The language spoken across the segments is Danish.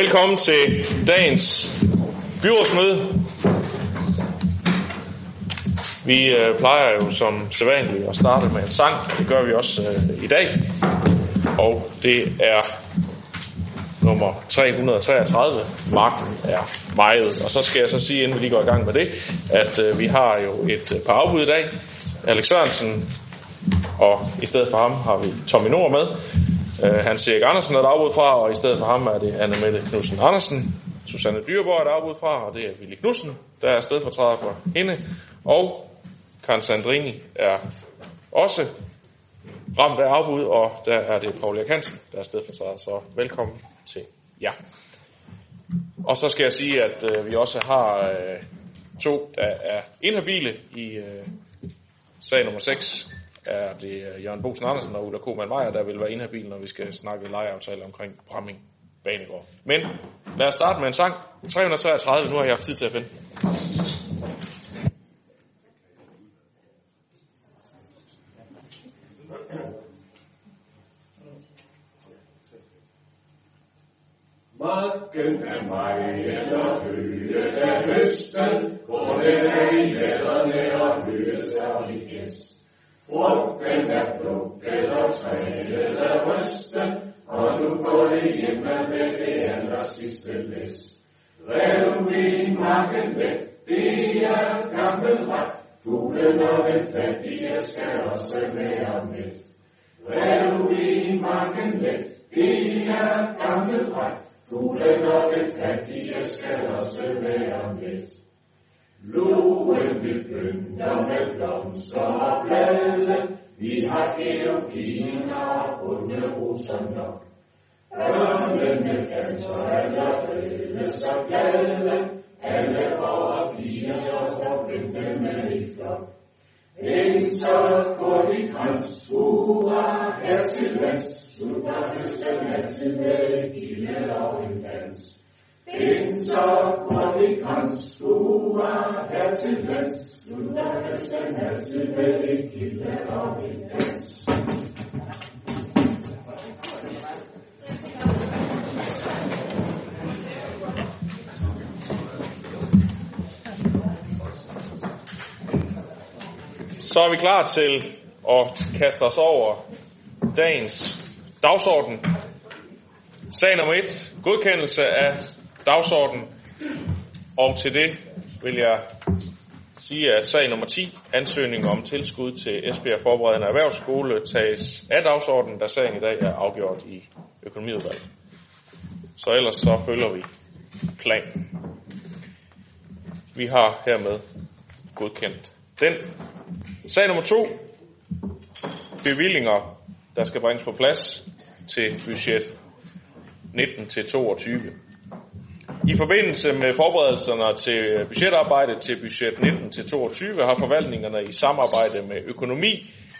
Velkommen til dagens byrådsmøde. Vi øh, plejer jo som sædvanligt at starte med en sang. Det gør vi også øh, i dag. Og det er nummer 333. Marken er meget. Og så skal jeg så sige, inden vi lige går i gang med det, at øh, vi har jo et øh, par afbud i dag. Alex Sørensen, og i stedet for ham har vi Tommy Nord med. Øh, Hans Erik Andersen er der afbud fra, og i stedet for ham er det Anne Mette Knudsen Andersen. Susanne Dyrborg er der afbud fra, og det er Willy Knudsen, der er stedfortræder for hende. Og Karen Sandrini er også ramt af afbud, og der er det Paul Erik Hansen, der er stedfortræder. Så velkommen til jer. Og så skal jeg sige, at øh, vi også har øh, to, der er inhabile i øh, sag nummer 6 er det øh, Jørgen Bosen Andersen og Ulla Koman Meyer, der vil være inhabil, når vi skal snakke lejeaftale omkring Bramming Banegård. Men lad os starte med en sang. 333, nu har jeg haft tid til at finde. Marken er mig eller høje af høsten, hvor det regnætterne og høes er i gæst. Frugten er plukket og træet er rystet, og nu går det hjemme med det aller sidste læs. Rev min marken væk, det er gammel ret, fuglen og den fattige skal også være med. Rev min marken væk, det er gammel ret, Fuglen og den fattige skal også være med. Loven begynder med blomster og blade. Vi har georginer og bunderoser nok. Ørnene danser alle røde så glade. Alle over piger så forbindte med i flok. Venstre på de krans, hurra her til vest. Slutter høsten altid med et gilde og en dans. Venstre går de krans, hurra her til vest. Slutter høsten altid med et gilde og en dans. Så er vi klar til at kaste os over dagens dagsorden. Sag nummer 1. Godkendelse af dagsorden. Og til det vil jeg sige, at sag nummer 10, ansøgning om tilskud til Esbjerg Forberedende Erhvervsskole, tages af dagsordenen, da sagen i dag er afgjort i økonomiudvalget. Så ellers så følger vi planen. Vi har hermed godkendt den. Sag nummer 2. Bevillinger, der skal bringes på plads til budget 19-22. I forbindelse med forberedelserne til budgetarbejdet til budget 19-22 har forvaltningerne i samarbejde med økonomi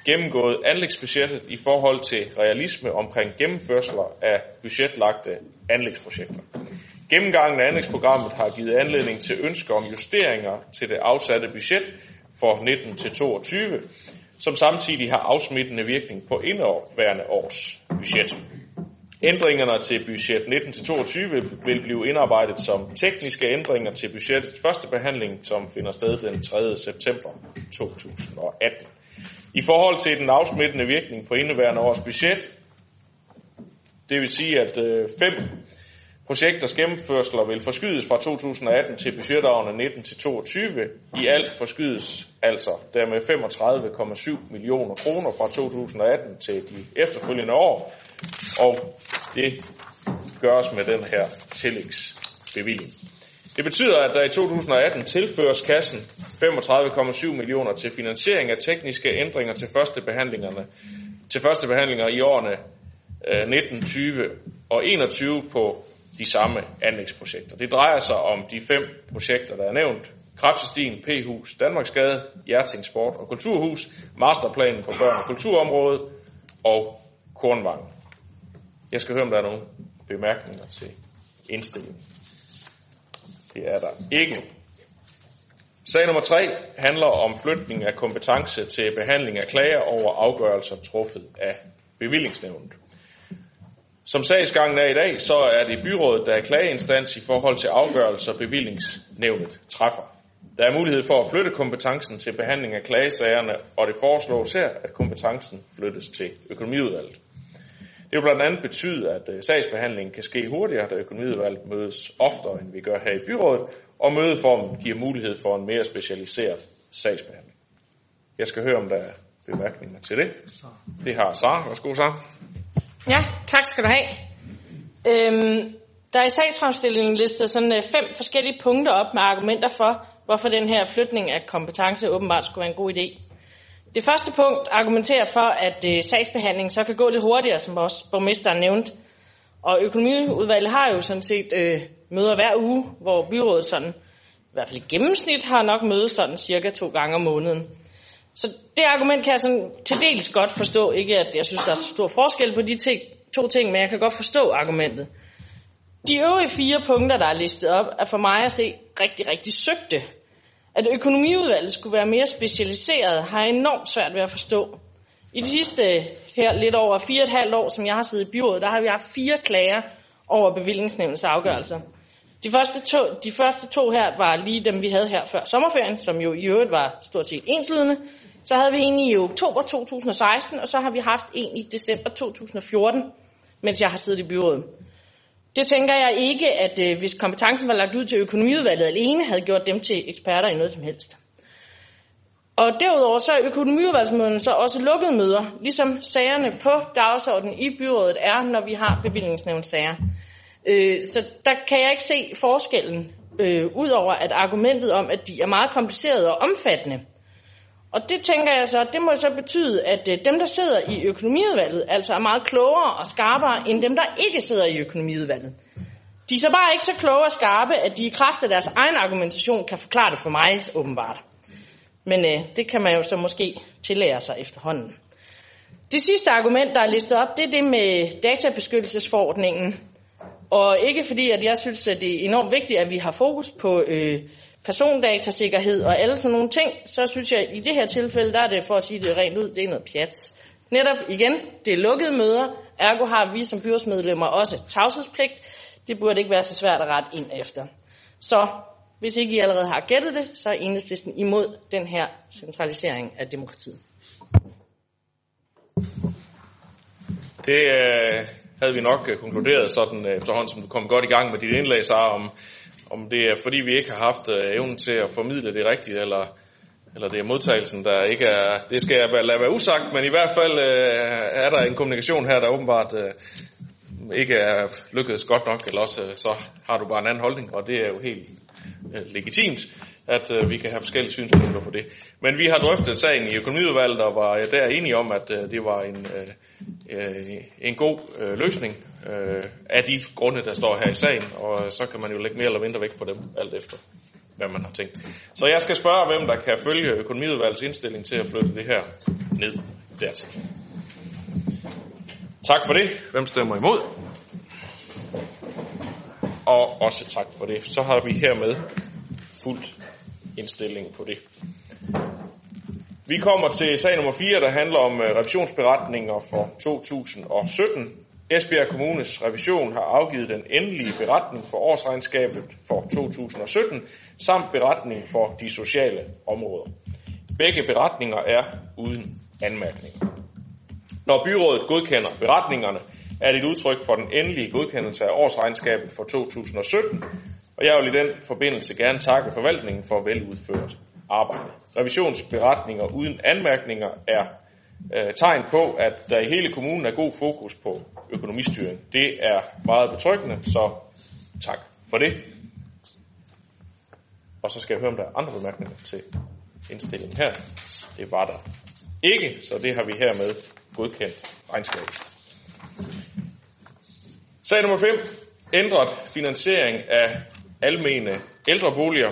gennemgået anlægsbudgettet i forhold til realisme omkring gennemførsler af budgetlagte anlægsprojekter. Gennemgangen af anlægsprogrammet har givet anledning til ønsker om justeringer til det afsatte budget for 19-22, som samtidig har afsmittende virkning på indeværende års budget. Ændringerne til budget 19-22 vil blive indarbejdet som tekniske ændringer til budgettets første behandling, som finder sted den 3. september 2018. I forhold til den afsmittende virkning på indeværende års budget, det vil sige, at øh, fem projekters gennemførsler vil forskydes fra 2018 til budgetårene 19-22. I alt forskydes altså dermed 35,7 millioner kroner fra 2018 til de efterfølgende år, og det gøres med den her tillægsbevilling. Det betyder, at der i 2018 tilføres kassen 35,7 millioner til finansiering af tekniske ændringer til første behandlingerne til første behandlinger i årene øh, 19, 20 og 21 på de samme anlægsprojekter. Det drejer sig om de fem projekter, der er nævnt. Kraftestien, P-hus, Danmarksgade, Hjerting Sport og Kulturhus, Masterplanen på børn- og kulturområdet og Kornvang. Jeg skal høre, om der er nogle bemærkninger til indstillingen. Det er der ikke. Sag nummer 3 handler om flytning af kompetence til behandling af klager over afgørelser truffet af bevillingsnævnet. Som sagsgangen er i dag, så er det byrådet, der er klageinstans i forhold til afgørelser, bevillingsnævnet træffer. Der er mulighed for at flytte kompetencen til behandling af klagesagerne, og det foreslås her, at kompetencen flyttes til økonomiudvalget. Det vil blandt andet betyde, at øh, sagsbehandlingen kan ske hurtigere, da økonomiudvalget mødes oftere, end vi gør her i byrådet, og mødeformen giver mulighed for en mere specialiseret sagsbehandling. Jeg skal høre, om der er bemærkninger til det. Det har Sara. Værsgo, Sara. Ja, tak skal du have. Øhm, der er i sagsfremstillingen listet sådan øh, fem forskellige punkter op med argumenter for, hvorfor den her flytning af kompetence åbenbart skulle være en god idé. Det første punkt argumenterer for, at øh, sagsbehandlingen så kan gå lidt hurtigere, som også borgmesteren nævnte. Og økonomiudvalget har jo sådan set øh, møder hver uge, hvor byrådet sådan, i hvert fald i gennemsnit, har nok mødes sådan cirka to gange om måneden. Så det argument kan jeg sådan til dels godt forstå. Ikke at jeg synes, der er stor forskel på de ting, to ting, men jeg kan godt forstå argumentet. De øvrige fire punkter, der er listet op, er for mig at se rigtig, rigtig søgte. At økonomiudvalget skulle være mere specialiseret, har jeg enormt svært ved at forstå. I de sidste her lidt over fire og et halvt år, som jeg har siddet i byrådet, der har vi haft fire klager over bevillingsnævnets afgørelser. De første, to, de første to her var lige dem, vi havde her før sommerferien, som jo i øvrigt var stort set enslydende. Så havde vi en i oktober 2016, og så har vi haft en i december 2014, mens jeg har siddet i byrådet. Det tænker jeg ikke, at øh, hvis kompetencen var lagt ud til økonomiudvalget alene, havde gjort dem til eksperter i noget som helst. Og derudover så er økonomiudvalgsmøderne så også lukkede møder, ligesom sagerne på dagsordenen i byrådet er, når vi har bevillingsnævnssager. Øh, så der kan jeg ikke se forskellen, øh, udover at argumentet om, at de er meget komplicerede og omfattende, og det tænker jeg så, det må så betyde, at øh, dem, der sidder i økonomiudvalget, altså er meget klogere og skarpere, end dem, der ikke sidder i økonomiudvalget. De er så bare ikke så kloge og skarpe, at de i kraft af deres egen argumentation kan forklare det for mig, åbenbart. Men øh, det kan man jo så måske tillære sig efterhånden. Det sidste argument, der er listet op, det er det med databeskyttelsesforordningen. Og ikke fordi, at jeg synes, at det er enormt vigtigt, at vi har fokus på øh, persondatasikkerhed og alle sådan nogle ting, så synes jeg, i det her tilfælde, der er det for at sige det rent ud, det er noget pjat. Netop igen, det er lukkede møder, ergo har vi som byrådsmedlemmer også tavshedspligt. Det burde ikke være så svært at rette ind efter. Så hvis ikke I allerede har gættet det, så er enhedslisten imod den her centralisering af demokratiet. Det øh, havde vi nok øh, konkluderet sådan øh, efterhånden, som du kom godt i gang med dit indlæg, så om om det er fordi vi ikke har haft øh, evnen til at formidle det rigtigt, eller, eller det er modtagelsen, der ikke er, det skal jeg lade være usagt, men i hvert fald øh, er der en kommunikation her, der åbenbart øh, ikke er lykkedes godt nok, eller også øh, så har du bare en anden holdning, og det er jo helt øh, legitimt, at øh, vi kan have forskellige synspunkter på det. Men vi har drøftet sagen i økonomiudvalget, og var der enige om, at øh, det var en, øh, øh, en god øh, løsning øh, af de grunde, der står her i sagen, og så kan man jo lægge mere eller mindre vægt på dem, alt efter hvad man har tænkt. Så jeg skal spørge, hvem der kan følge økonomiudvalgets indstilling til at flytte det her ned dertil. Tak for det. Hvem stemmer imod? Og også tak for det. Så har vi hermed fuldt indstilling på det. Vi kommer til sag nummer 4, der handler om øh, revisionsberetninger for 2017. Esbjerg Kommunes revision har afgivet den endelige beretning for årsregnskabet for 2017, samt beretning for de sociale områder. Begge beretninger er uden anmærkninger. Når byrådet godkender beretningerne, er det et udtryk for den endelige godkendelse af årsregnskabet for 2017, og jeg vil i den forbindelse gerne takke forvaltningen for veludført arbejde. Revisionsberetninger uden anmærkninger er øh, tegn på, at der i hele kommunen er god fokus på økonomistyring. Det er meget betryggende, så tak for det. Og så skal jeg høre, om der er andre bemærkninger til indstillingen her. Det var der ikke, så det har vi hermed godkendt regnskabet. Sag nummer 5. Ændret finansiering af almene ældreboliger.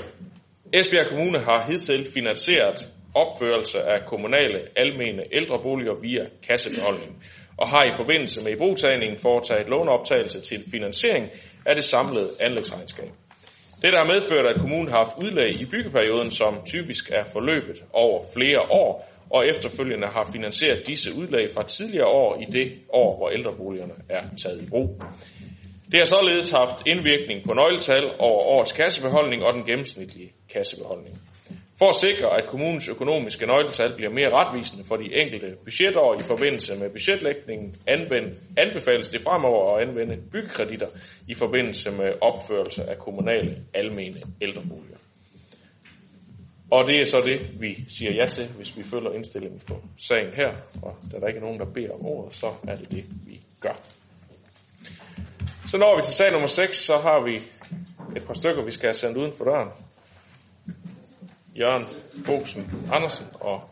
Esbjerg Kommune har hidtil finansieret opførelse af kommunale almene ældreboliger via kassebeholdning og har i forbindelse med ibrugtagningen foretaget låneoptagelse til finansiering af det samlede anlægsregnskab. Det har medført, at kommunen har haft udlæg i byggeperioden, som typisk er forløbet over flere år, og efterfølgende har finansieret disse udlæg fra tidligere år i det år, hvor ældreboligerne er taget i brug. Det har således haft indvirkning på nøgletal over årets kassebeholdning og den gennemsnitlige kassebeholdning. For at sikre, at kommunens økonomiske nøgletal bliver mere retvisende for de enkelte budgetår i forbindelse med budgetlægningen, anbefales det fremover at anvende byggekreditter i forbindelse med opførelse af kommunale almene ældreboliger. Og det er så det, vi siger ja til, hvis vi følger indstillingen på sagen her. Og da der ikke er nogen, der beder om ordet, så er det det, vi gør. Så når vi til sag nummer 6, så har vi et par stykker, vi skal have sendt uden for døren. Jørgen Bosen Andersen og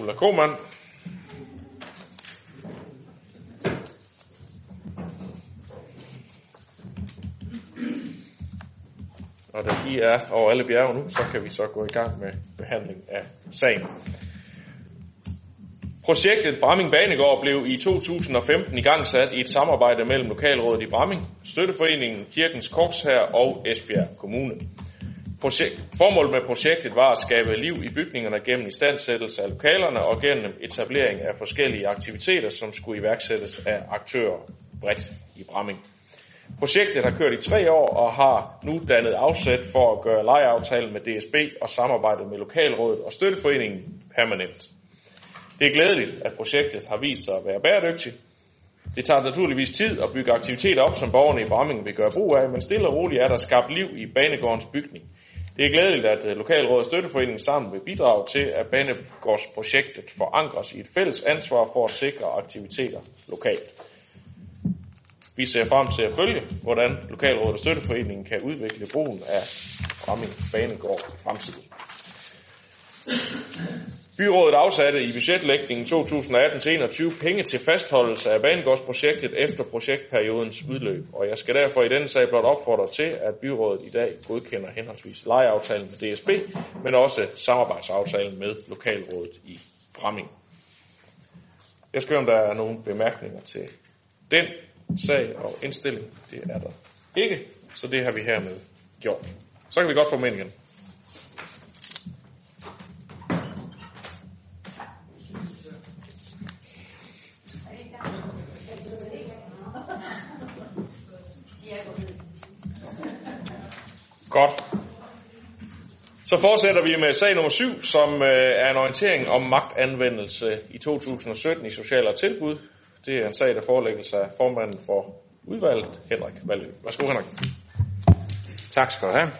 Ulla Koman. Og da de er over alle bjerge nu, så kan vi så gå i gang med behandling af sagen. Projektet Bramming Banegård blev i 2015 igangsat i et samarbejde mellem Lokalrådet i Bramming, Støtteforeningen, Kirkens Korpshær og Esbjerg Kommune. Projekt, formålet med projektet var at skabe liv i bygningerne gennem istandsættelse af lokalerne og gennem etablering af forskellige aktiviteter, som skulle iværksættes af aktører bredt i Bramming. Projektet har kørt i tre år og har nu dannet afsæt for at gøre lejeaftalen med DSB og samarbejdet med Lokalrådet og Støtteforeningen permanent. Det er glædeligt, at projektet har vist sig at være bæredygtigt. Det tager naturligvis tid at bygge aktiviteter op, som borgerne i Bramming vil gøre brug af, men stille og roligt er der skabt liv i Banegårdens bygning. Det er glædeligt, at øh, Lokalrådet og Støtteforeningen sammen vil bidrage til, at Banegårdsprojektet forankres i et fælles ansvar for at sikre aktiviteter lokalt. Vi ser frem til at følge, hvordan Lokalrådet og Støtteforeningen kan udvikle brugen af Bramming Banegård i fremtiden. Byrådet afsatte i budgetlægningen 2018-21 penge til fastholdelse af banegårdsprojektet efter projektperiodens udløb, og jeg skal derfor i denne sag blot opfordre til, at byrådet i dag godkender henholdsvis lejeaftalen med DSB, men også samarbejdsaftalen med Lokalrådet i Bramming. Jeg skal høre, om der er nogle bemærkninger til den sag og indstilling. Det er der ikke, så det har vi hermed gjort. Så kan vi godt få med Godt. Så fortsætter vi med sag nummer 7, som øh, er en orientering om magtanvendelse i 2017 i sociale tilbud. Det er en sag, der forelægges af formanden for udvalget, Henrik Valø. Værsgo, Henrik. Tak skal du have.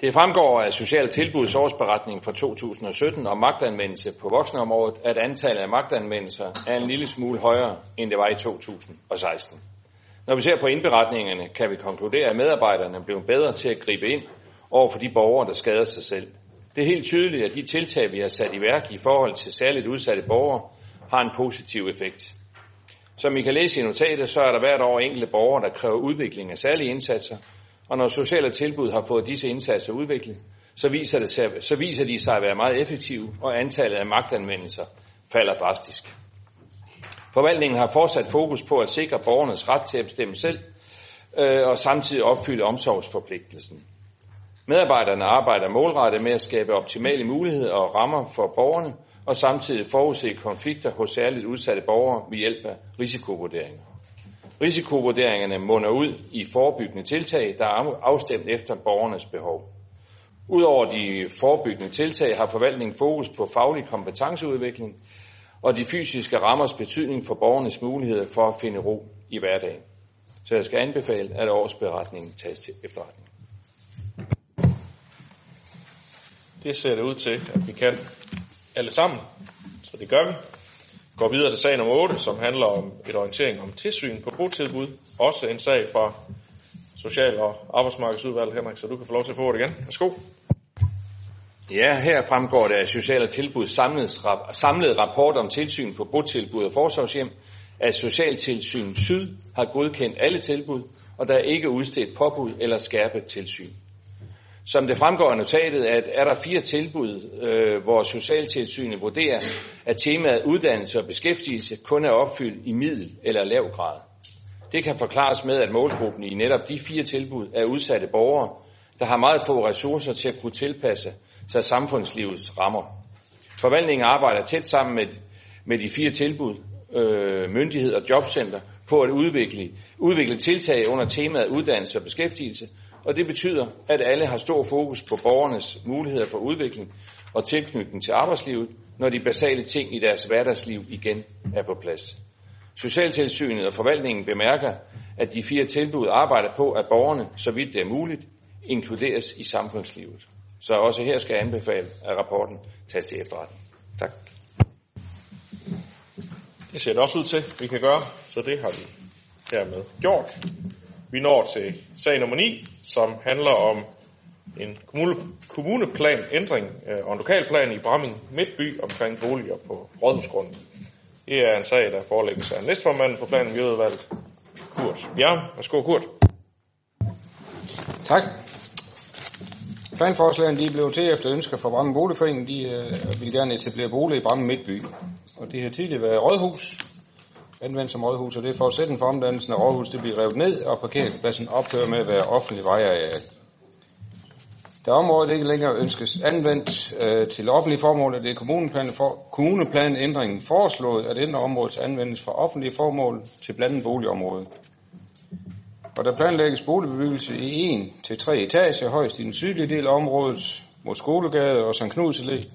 Det fremgår af Social Tilbuds årsberetning for 2017 om magtanvendelse på voksenområdet, at antallet af magtanvendelser er en lille smule højere, end det var i 2016. Når vi ser på indberetningerne, kan vi konkludere, at medarbejderne er blevet bedre til at gribe ind over for de borgere, der skader sig selv. Det er helt tydeligt, at de tiltag, vi har sat i værk i forhold til særligt udsatte borgere, har en positiv effekt. Som I kan læse i notatet, så er der hvert år enkelte borgere, der kræver udvikling af særlige indsatser, og når sociale tilbud har fået disse indsatser udviklet, så viser, det sig, så viser de sig at være meget effektive, og antallet af magtanvendelser falder drastisk. Forvaltningen har fortsat fokus på at sikre borgernes ret til at bestemme selv, øh, og samtidig opfylde omsorgsforpligtelsen. Medarbejderne arbejder målrettet med at skabe optimale muligheder og rammer for borgerne, og samtidig forudse konflikter hos særligt udsatte borgere ved hjælp af risikovurderinger. Risikovurderingerne munder ud i forebyggende tiltag, der er afstemt efter borgernes behov. Udover de forebyggende tiltag har forvaltningen fokus på faglig kompetenceudvikling og de fysiske rammers betydning for borgernes muligheder for at finde ro i hverdagen. Så jeg skal anbefale, at årsberetningen tages til efterretning. Det ser det ud til, at vi kan alle sammen, så det gør vi. Går videre til sag nummer 8, som handler om et orientering om tilsyn på botilbud. Også en sag fra Social- og Arbejdsmarkedsudvalget, Henrik, så du kan få lov til at få det igen. Værsgo. Ja, her fremgår det af sociale og Tilbud samlede rapport om tilsyn på botilbud og forsorgshjem, at Socialtilsyn Syd har godkendt alle tilbud, og der er ikke udstedt påbud eller skærpet tilsyn. Som det fremgår af notatet, at er der fire tilbud, øh, hvor Socialtilsynet vurderer, at temaet uddannelse og beskæftigelse kun er opfyldt i middel eller lav grad. Det kan forklares med, at målgruppen i netop de fire tilbud er udsatte borgere, der har meget få ressourcer til at kunne tilpasse sig samfundslivets rammer. Forvaltningen arbejder tæt sammen med, med de fire tilbud, øh, myndighed og jobcenter på at udvikle, udvikle tiltag under temaet uddannelse og beskæftigelse, og det betyder, at alle har stor fokus på borgernes muligheder for udvikling og tilknytning til arbejdslivet, når de basale ting i deres hverdagsliv igen er på plads. Socialtilsynet og forvaltningen bemærker, at de fire tilbud arbejder på, at borgerne, så vidt det er muligt, inkluderes i samfundslivet. Så også her skal jeg anbefale, at rapporten tages til efterretning. Tak. Det ser det også ud til, vi kan gøre, så det har vi hermed gjort. Vi når til sag nummer 9, som handler om en kommune, kommuneplan ændring øh, og en lokalplan i Bramming Midtby omkring boliger på Rådhusgrunden. Det er en sag, der forelægges af næstformanden på planen Miljøudvalget, Kurt Bjerg. Værsgo, Kurt. Tak. Planforslagene de er blevet til efter ønsker fra Bramme Boligforening. De øh, vil gerne etablere bolig i Bramme Midtby. Og det har tidligere været rådhus, anvendt som rådhus, og det er forudsætning for omdannelsen af rådhus, det bliver revet ned, og parkeringspladsen ophører med at være offentlig vejareal. Da området ikke længere ønskes anvendt øh, til offentlige formål, er det kommuneplan for, kommuneplanændringen foreslået at ændre områdets anvendes fra offentlige formål til blandet boligområde. Og der planlægges boligbebyggelse i 1 til 3 etager, højst i den sydlige del af området, mod Skolegade og St. Knuds Allé,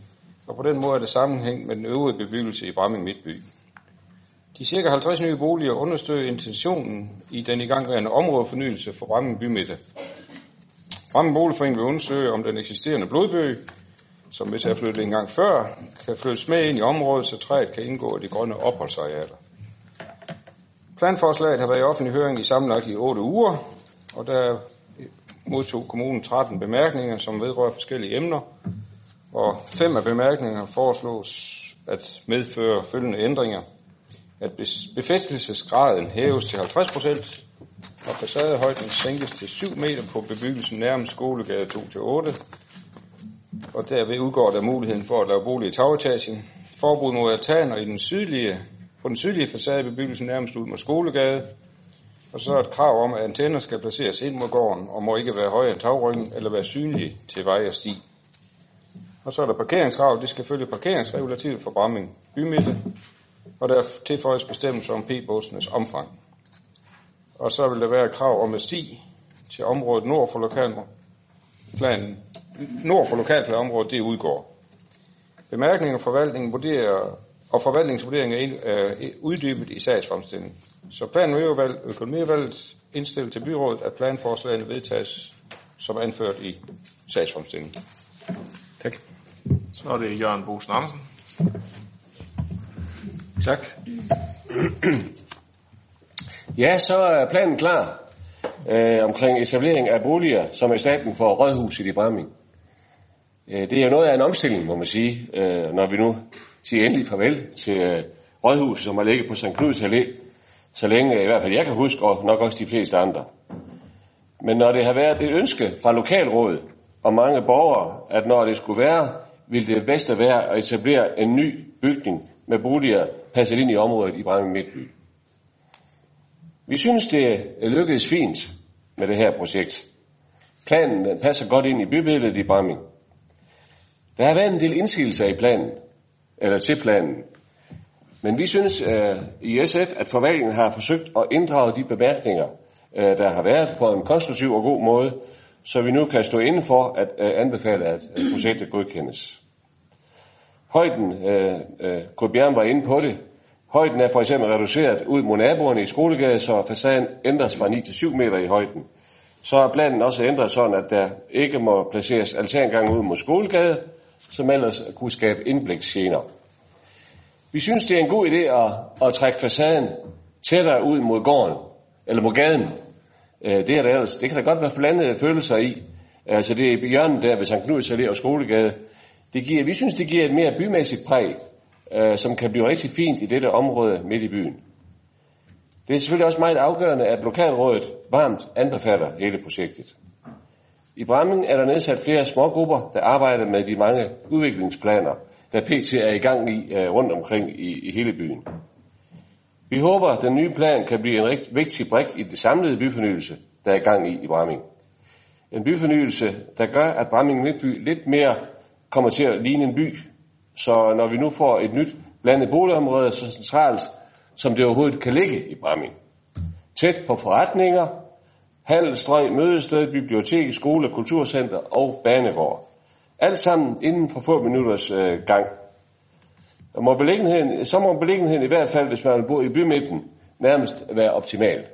og på den måde er det sammenhæng med den øvrige bebyggelse i Bramming Midtby. De cirka 50 nye boliger understøtter intentionen i den igangværende områdefornyelse for Bramming Bymidte. Bramming Boligforening vil undersøge, om den eksisterende blodbøg, som hvis er flyttet en gang før, kan flyttes med ind i området, så træet kan indgå i de grønne opholdsarealer. Planforslaget har været i offentlig høring i sammenlagt i 8 uger, og der modtog kommunen 13 bemærkninger, som vedrører forskellige emner, og fem af bemærkningerne foreslås at medføre følgende ændringer. At befæstelsesgraden hæves til 50 procent, og facadehøjden sænkes til 7 meter på bebyggelsen nærmest Skolegade 2-8, og derved udgår der muligheden for at lave bolig i tagetagen. Forbud mod altaner i den sydlige, på den sydlige facade af bebyggelsen nærmest ud mod Skolegade, og så er et krav om, at antenner skal placeres ind mod gården og må ikke være højere end tagryggen eller være synlige til vej og sti. Og så er der parkeringskrav. Det skal følge parkeringsregulativet for Bramming bymidte, og der tilføjes bestemmelser om p-båsenes omfang. Og så vil der være krav om at sti til området nord for lokalplanen. Nord for lokalplanområdet, det udgår. Bemærkninger og forvaltningen vurderer, og forvaltningsvurdering er uddybet i sagsfremstillingen. Så planen og økonomivalget indstillet til byrådet, at planforslagene vedtages som anført i sagsfremstillingen. Tak. Så er det Jørgen Bosen Andersen. Tak. Ja, så er planen klar øh, omkring etablering af boliger, som er staten for Rådhuset i Bramming. Øh, det er jo noget af en omstilling, må man sige, øh, når vi nu sige endelig farvel til øh, Rådhuset, som har ligget på St. Knuds Allé, så længe i hvert fald jeg kan huske, og nok også de fleste andre. Men når det har været et ønske fra lokalrådet og mange borgere, at når det skulle være, ville det bedste være at etablere en ny bygning med boliger passet ind i området i Bramming Midtby. Vi synes, det er lykkedes fint med det her projekt. Planen passer godt ind i bybilledet i Bramming. Der har været en del indsigelser i planen, eller til planen. Men vi synes øh, i SF, at forvaltningen har forsøgt at inddrage de bemærkninger, øh, der har været på en konstruktiv og god måde, så vi nu kan stå inden for at øh, anbefale, at øh, projektet godkendes. Højden, øh, øh, Kurt var inde på det, Højden er for eksempel reduceret ud mod naboerne i Skolegade, så facaden ændres fra 9 til 7 meter i højden. Så er planen også ændret sådan, at der ikke må placeres altangang ud mod Skolegade, som ellers kunne skabe indbliksgener. Vi synes, det er en god idé at, at trække facaden tættere ud mod gården, eller mod gaden. Øh, det, er der ellers, det kan der godt være blandede følelser i. Altså det er hjørnet der ved Sankt Knuds Allé og Skolegade. Det giver, vi synes, det giver et mere bymæssigt præg, øh, som kan blive rigtig fint i dette område midt i byen. Det er selvfølgelig også meget afgørende, at lokalrådet varmt anbefaler hele projektet. I Bramming er der nedsat flere smågrupper, der arbejder med de mange udviklingsplaner, der PT er i gang i øh, rundt omkring i, i hele byen. Vi håber, at den nye plan kan blive en rigtig vigtig brik i det samlede byfornyelse, der er i gang i i Bramming. En byfornyelse, der gør, at Bramming Midtby lidt mere kommer til at ligne en by, Så når vi nu får et nyt blandet boligområde så centralt, som det overhovedet kan ligge i Bramming. Tæt på forretninger, handelsstrøg, mødested, bibliotek, skole, kulturcenter og banegård. Alt sammen inden for få minutters øh, gang. Og må beliggenheden, så må beliggenheden i hvert fald, hvis man bor i bymidten, nærmest være optimal.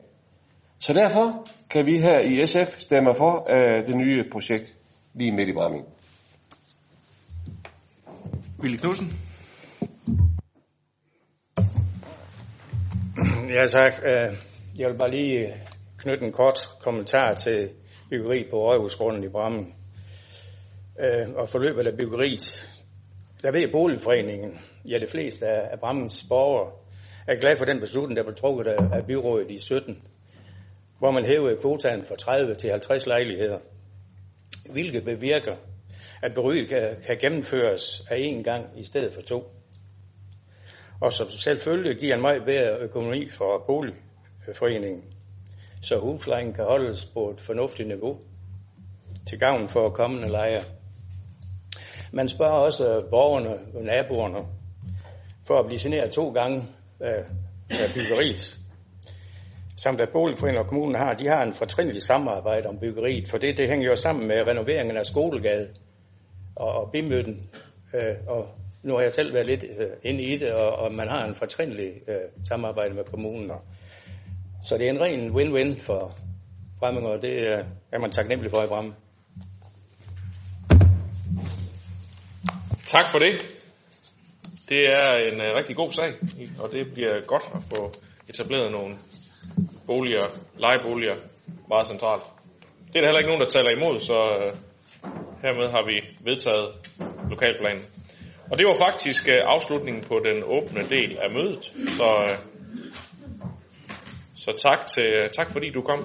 Så derfor kan vi her i SF stemme for øh, det nye projekt lige midt i Bramming. Ville Knudsen? Ja, tak. Øh, Jeg vil bare lige knytte en kort kommentar til byggeriet på Rådhusgrunden i Brammen. Øh, Og forløbet af byggeriet. Der ved boligforeningen, ja det fleste af af Brammens borgere, er glad for den beslutning, der blev trukket af af byrådet i 17, hvor man hævede kvotaen fra 30 til 50 lejligheder, hvilket bevirker, at byggeriet kan, kan gennemføres af én gang i stedet for to. Og som selvfølgelig giver en meget bedre økonomi for boligforeningen, så huslejen kan holdes på et fornuftigt niveau til gavn for kommende lejere. Man spørger også borgerne og naboerne for at blive generet to gange af, af byggeriet. Samt at boligforeningen og kommunen har, de har en fortrinlig samarbejde om byggeriet, for det, det hænger jo sammen med renoveringen af Skolegade og, og bimøtten. Øh, og nu har jeg selv været lidt øh, inde i det, og, og man har en fortrinlig øh, samarbejde med kommunen. Og, så det er en ren win-win for Bramming, og det øh, er man taknemmelig for i Bramming. Tak for det. Det er en uh, rigtig god sag, og det bliver godt at få etableret nogle boliger, lejeboliger meget centralt. Det er der heller ikke nogen, der taler imod, så uh, hermed har vi vedtaget lokalplanen. Og det var faktisk uh, afslutningen på den åbne del af mødet, så, uh, så tak, til, tak fordi du kom.